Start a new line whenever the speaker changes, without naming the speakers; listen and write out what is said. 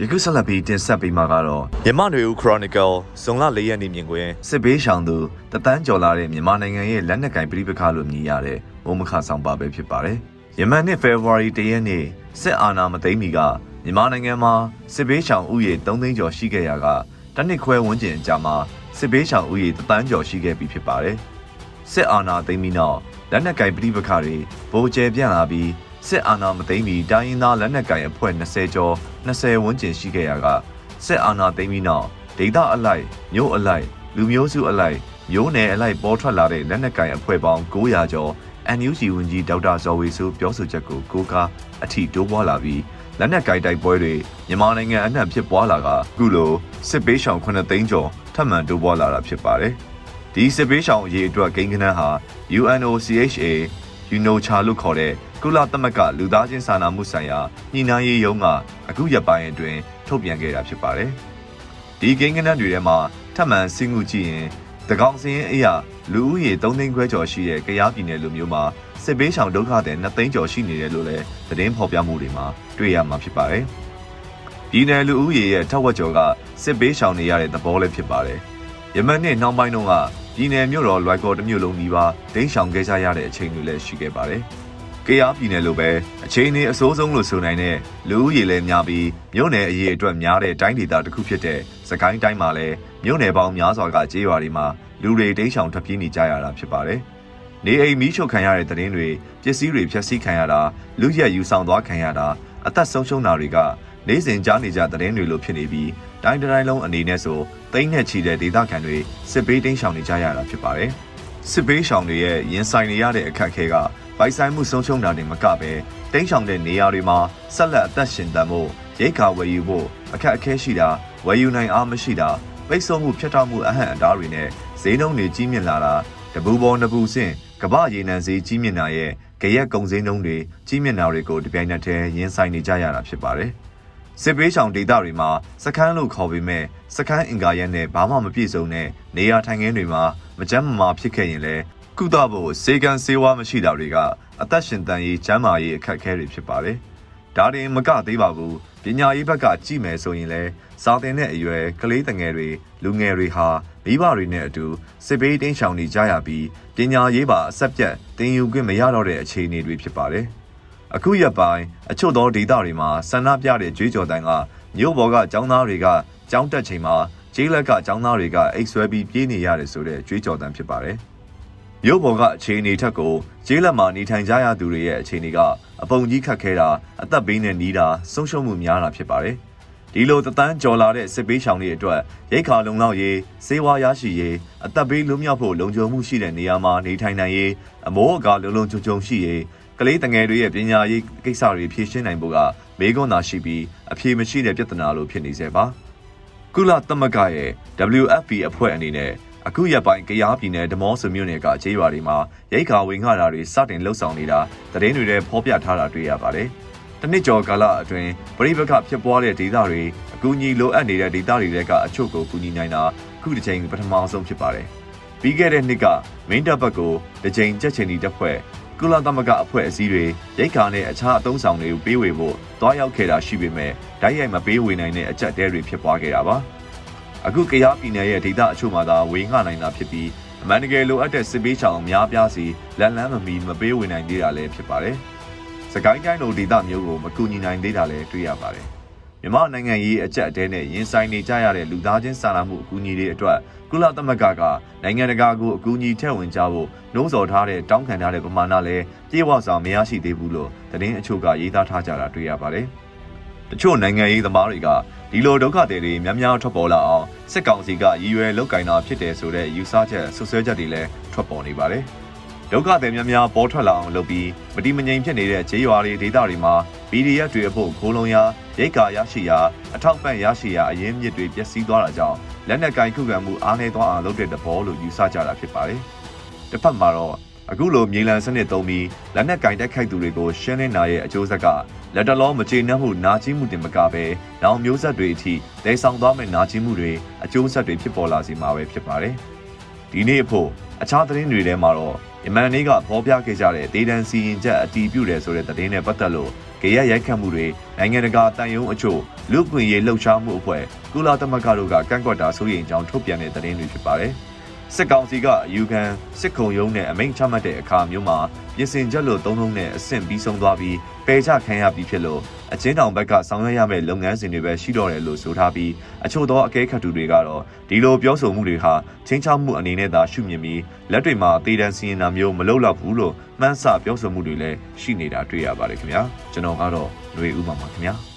ယခုဆက်လက်ပြီးတင်ဆက်ပေးမှာကတော့
မြန်မာနွေဦး Chronicle ဇွန်လ၄ရက်နေ့မြင်ကွင်း
စစ်ဘေးရှောင်သူတသန်းကျော်လာတဲ့မြန်မာနိုင်ငံရဲ့လက်နက်ကင်ပြည်ပခါလို့မြည်ရတဲ့မုံမခဆောင်ပါပဲဖြစ်ပါတယ်။ယမန်နှစ် February ၁ရက်နေ့စစ်အာဏာမသိမ်းမီကမြန်မာနိုင်ငံမှာစစ်ဘေးရှောင်ဥယေ3သိန်းကျော်ရှိခဲ့ရာကတနစ်ခွဲဝန်းကျင်အကြာမှာစစ်ဘေးရှောင်ဥယေတသန်းကျော်ရှိခဲ့ပြီဖြစ်ပါတယ်။စစ်အာဏာသိမ်းပြီးနောက်လက်နက်ကင်ပြည်ပခါတွေဗိုလ်ကျဲပြန့်လာပြီး စစ်အာဏာမသိမ်းမီတိုင်းရင်းသားလက်နက်ကင်အဖွဲ့20ကျော်20ဝန်းကျင်ရှိခဲ့ရာကစစ်အာဏာသိမ်းပြီးနောက်ဒေသအလိုက်မြို့အလိုက်လူမျိုးစုအလိုက်မျိုးနယ်အလိုက်ပေါ်ထွက်လာတဲ့လက်နက်ကင်အဖွဲ့ပေါင်း900ကျော် NUG ဝန်ကြီးဒေါက်တာဇော်ဝေစုပြောဆိုချက်ကိုကိုကားအထီတိုးပွားလာပြီးလက်နက်ကင်တိုက်ပွဲတွေမြန်မာနိုင်ငံအနှံ့ဖြစ်ပွားလာကအခုလိုစစ်ပေးရှောင်9သိန်းကျော်ထပ်မံတိုးပွားလာတာဖြစ်ပါတယ်။ဒီစစ်ပေးရှောင်အရေးအတွက်ကိန်းဂဏန်းဟာ UNOCHA UNOCHA လို့ခေါ်တဲ့ကုလသမဂ္ဂလူသားချင်းစာနာမှုဆိုင်ရာညှိနှိုင်းရေးရုံးကအခုရက်ပိုင်းအတွင်းထုတ်ပြန်ခဲ့တာဖြစ်ပါတယ်။ဒီကိန်းဂဏန်းတွေထဲမှာထပ်မံဆင်းငုကြည့်ရင်တကောင်စင်းအရာလူဦးရေ3သိန်းခွဲကျော်ရှိတဲ့ကရားပြည်နယ်လူမျိုးမှာစစ်ဘေးရှောင်ဒုက္ခသည်2သိန်းကျော်ရှိနေတယ်လို့လည်းသတင်းဖော်ပြမှုတွေမှာတွေ့ရမှာဖြစ်ပါတယ်။ပြည်နယ်လူဦးရေရဲ့ထက်ဝက်ကျော်ကစစ်ဘေးရှောင်နေရတဲ့သဘောလည်းဖြစ်ပါတယ်။ယမန်နှစ်နှောင်းပိုင်းတုန်းက ပြည်နယ်မြို့တော်လွိုက်ကော်တစ်မြို့လုံးနီးပါးဒိန်းရှောင်ခဲ့ကြရတဲ့အချိန်တွေလည်းရှိခဲ့ပါတယ်။ကေအားပြည်နယ်လိုပဲအချိန်နေအစိုးဆုံးလို့ဆိုနိုင်တဲ့လူဦးရေလည်းများပြီးမြို့နယ်အရေးအတွက်များတဲ့တိုင်းဒေသတစ်ခုဖြစ်တဲ့စကိုင်းတိုင်းမှာလည်းမြို့နယ်ပေါင်းများစွာကကြေးရွာတွေမှာလူတွေတိတ်ဆောင်ထပ်ပြေးနေကြရတာဖြစ်ပါတယ်။နေအိမ်မီးရှို့ခံရတဲ့တဲ့င်းတွေပစ္စည်းတွေဖျက်ဆီးခံရတာလူရက်ယူဆောင်သွားခံရတာအသက်ဆုံးရှုံးတာတွေက နေစဉ်ကြားနေကြတဲ့င်းတွေလိုဖြစ်နေပြီးတိုင်းတိုင်းလုံးအနေနဲ့ဆိုတိမ့်နဲ့ချီတဲ့ဒေသခံတွေစစ်ပေးတိမ်းရှောင်နေကြရတာဖြစ်ပါတယ်။စစ်ပေးရှောင်တွေရဲ့ရင်ဆိုင်နေရတဲ့အခက်အခဲကပိုက်ဆိုင်မှုဆုံးရှုံးတာတွေမကပဲတိမ်းရှောင်တဲ့နေရာတွေမှာဆက်လက်အသက်ရှင်တန်ဖို့ရိတ်ခါဝယ်ယူဖို့အခက်အခဲရှိတာဝယ်ယူနိုင်အားမရှိတာပိတ်ဆို့မှုဖြတ်တောက်မှုအဟန့်အတားတွေနဲ့ဈေးနှုန်းတွေကြီးမြင့်လာတာတပူပေါ်နပူဆင့်ကမ္ဘာရေနံဈေးကြီးမြင့်တာရဲ့ကြရက်ကုံစင်းနှုန်းတွေကြီးမြင့်တာတွေကိုတပြိုင်နက်တည်းရင်ဆိုင်နေကြရတာဖြစ်ပါတယ်။ စစ်ပေးဆောင်ဒေသတွေမှာစခန်းလို့ခေါ်ပေမဲ့စခန်းအင်ကာရက်နဲ့ဘာမှမပြည့်စုံတဲ့နေရာထိုင်ခင်းတွေမှာမကြမ်းမမာဖြစ်ခဲ့ရင်လည်းကုသဖို့စေကံစေဝါမရှိတာတွေကအသက်ရှင်တန်ရေးကျန်းမာရေးအခက်အခဲတွေဖြစ်ပါတယ်။ဒါတင်မကသေးပါဘူးပညာရေးဘက်ကကြည့်မယ်ဆိုရင်လည်းစာသင်တဲ့အရွယ်ကလေးငယ်တွေလူငယ်တွေဟာမိဘတွေနဲ့အတူစစ်ပေးတင်းရှောင်နေကြရပြီးပညာရေးပါအဆက်ပြတ်တင်ယူခွင့်မရတော့တဲ့အခြေအနေတွေဖြစ်ပါတယ်။ အခုရက်ပိုင်းအချို့သောဒေသတွေမှာဆန္ဒပြတဲ့ကြွေးကြော်တန်းကမြို့ပေါ်ကចောင်းသားတွေကចောင်းတက်ချိန်မှာကျေးလက်ကចောင်းသားတွေကအိတ်ဆွဲပြီးပြေးနေရတယ်ဆိုတဲ့ကြွေးကြော်တန်းဖြစ်ပါတယ်။မြို့ပေါ်ကအခြေအနေထက်ကိုကျေးလက်မှာနေထိုင်ကြရသူတွေရဲ့အခြေအနေကအပုံကြီးခတ်ခဲတာအသက်ဘေးနဲ့နီးတာဆုံးရှုံးမှုများတာဖြစ်ပါတယ်။ဒီလိုတသန်းကျော်လာတဲ့စစ်ပေးရှောင်တွေအတွက်ရိတ်ခါလုံလောက်ရေးစေဝါရရှိရေးအသက်ဘေးလွတ်မြောက်ဖို့လုံခြုံမှုရှိတဲ့နေရာမှာနေထိုင်နိုင်ရေးအမိုးအကာလုံလုံခြုံခြုံရှိရေး ကလေးတငယ်တွေရဲ့ပညာရေးကိစ္စတွေဖြေရှင်းနိုင်ဖို့ကမေးခွန်းသာရှိပြီးအဖြေမရှိတဲ့ပြဿနာလိုဖြစ်နေစေပါကုလသမဂ္ဂရဲ့ WFP အဖွဲ့အနေနဲ့အခုရက်ပိုင်းကရားပြည်နယ်ဒမောဆွမြို့နယ်ကခြေရွာတွေမှာရိတ်ခါဝင်ခါတာတွေစတင်လှုပ်ဆောင်နေတာသတင်းတွေထဲဖော်ပြထားတာတွေ့ရပါတယ်။တစ်နှစ်ကျော်ကာလအတွင်းပြည်ပခဖြစ်ပွားတဲ့ဒေသတွေအကူအညီလိုအပ်နေတဲ့ဒေသတွေကအချို့ကိုကူညီနိုင်တာခုတစ်ချိန်ပထမဆုံးဖြစ်ပါတယ်။ပြီးခဲ့တဲ့နှစ်ကမင်းတပ်ဘက်ကိုတစ်ချိန်ကြက်ချင်ဒီတပ်ဖွဲ့ ကုလသမဂ္ဂအဖွဲ့အစည်းတွေရိတ်ခါနဲ့အခြားအသုံးဆောင်တွေကိုပေးဝေဖို့တွားရောက်ခဲ့တာရှိပေမဲ့ဓာတ်ရိုက်မပေးဝေနိုင်တဲ့အကြက်တဲတွေဖြစ်ပွားခဲ့တာပါ။အခုကရားပြည်နယ်ရဲ့ဒေသအချို့မှာသာဝေငှနိုင်တာဖြစ်ပြီးအမှန်တကယ်လိုအပ်တဲ့စစ်ပေးချောင်အများပြားစီလက်လန်းမမီမပေးဝေနိုင်သေးတာလည်းဖြစ်ပါတယ်။စကိုင်းတိုင်းလိုဒေသမျိုးကိုမကူညီနိုင်သေးတာလည်းတွေ့ရပါတယ်။ မြန်မာနိုင်ငံရေးအကြက်အတဲနဲ့ရင်ဆိုင်နေကြရတဲ့လူသားချင်းစာနာမှုအကူအညီတွေအတွက်ကုလသမဂ္ဂကနိုင်ငံတကာကိုအကူအညီထည့်ဝင်ကြဖို့နှိုးဆော်ထားတဲ့တောင်းခံထားတဲ့ပမာဏလည်းပြေဝစွာမရရှိသေးဘူးလို့သတင်းအချို့ကရေးသားထားကြတာတွေ့ရပါတယ်။တချို့နိုင်ငံရေးသမားတွေကဒီလိုဒုက္ခတွေတွေများများထွက်ပေါ်လာအောင်စစ်ကောင်စီကရည်ရွယ်လုပ်ကင်တာဖြစ်တယ်ဆိုတဲ့ယူဆချက်ဆွဆွဲချက်တွေလည်းထွက်ပေါ်နေပါတယ်။ ဒုက္ခသည်များများပေါ်ထွက်လာအောင်လုပ်ပြီးမတိမငြိမ်ဖြစ်နေတဲ့ခြေရွာတွေဒေသတွေမှာ PDF တွေအဖို့ခိုးလုံရာရိတ်ကာရရှိရာအထောက်ပံ့ရရှိရာအရင်းမြစ်တွေပျက်စီးသွားတာကြောင့်လက်နက်ကင်ခုခံမှုအားနည်းသွားအောင်လုပ်တဲ့တဘောလို့ယူဆကြတာဖြစ်ပါတယ်။တစ်ဖက်မှာတော့အခုလိုမြေလံစနစ်သုံးပြီးလက်နက်ကင်တက်ခိုက်သူတွေကိုရှင်းလင်းနာရဲ့အကျိုးဆက်ကလက်တလုံးမကျေနပ်မှုနာကျင်မှုတင်မကပဲနောင်မျိုးဆက်တွေအထိဒိဆောင်သွားမယ့်နာကျင်မှုတွေအကျိုးဆက်တွေဖြစ်ပေါ်လာစေမှာပဲဖြစ်ပါတယ်။ ဒဒီနေ့အဖို့အခြားသတင်းတွေထဲမှာတော့ယမန်နေ့ကဖော်ပြခဲ့ကြတဲ့ဒေတန်စီရင်ချက်အတီးပြုတယ်ဆိုတဲ့သတင်းနဲ့ပတ်သက်လို့ကြရရိုက်ခတ်မှုတွေနိုင်ငံတကာတန်ယုံအချို့လူ့ခွင့်ရေးလှုပ်ရှားမှုအဖွဲ့ကုလသမဂ္ဂတို့ကကန့်ကွက်တာဆိုရင်ကြောင်းထုတ်ပြန်တဲ့သတင်းတွေဖြစ်ပါတယ်။ စစ်ကောင်စီကအယူခံစစ်ခုံရုံးနဲ့အမိန့်ချမှတ်တဲ့အခါမျိုးမှာပြင်ဆင်ချက်လို့သုံးလုံးနဲ့အဆင့်ပြီးဆုံးသွားပြီးပယ်ချခံရပြီးဖြစ်လို့အချင်းတောင်ဘက်ကဆောင်ရွက်ရမယ့်လုပ်ငန်းစဉ်တွေပဲရှိတော့တယ်လို့ဆိုထားပြီးအချို့သောအကဲခတ်သူတွေကတော့ဒီလိုပြောဆိုမှုတွေဟာချင်းချောက်မှုအနေနဲ့သာရှုမြင်ပြီးလက်တွေမှာတေးတန်းစီရင်တာမျိုးမလုပ်တော့ဘူးလို့မှန်းဆပြောဆိုမှုတွေလည်းရှိနေတာတွေ့ရပါတယ်ခင်ဗျာကျွန်တော်ကတော့ຫນွေဥပါပါခင်ဗျာ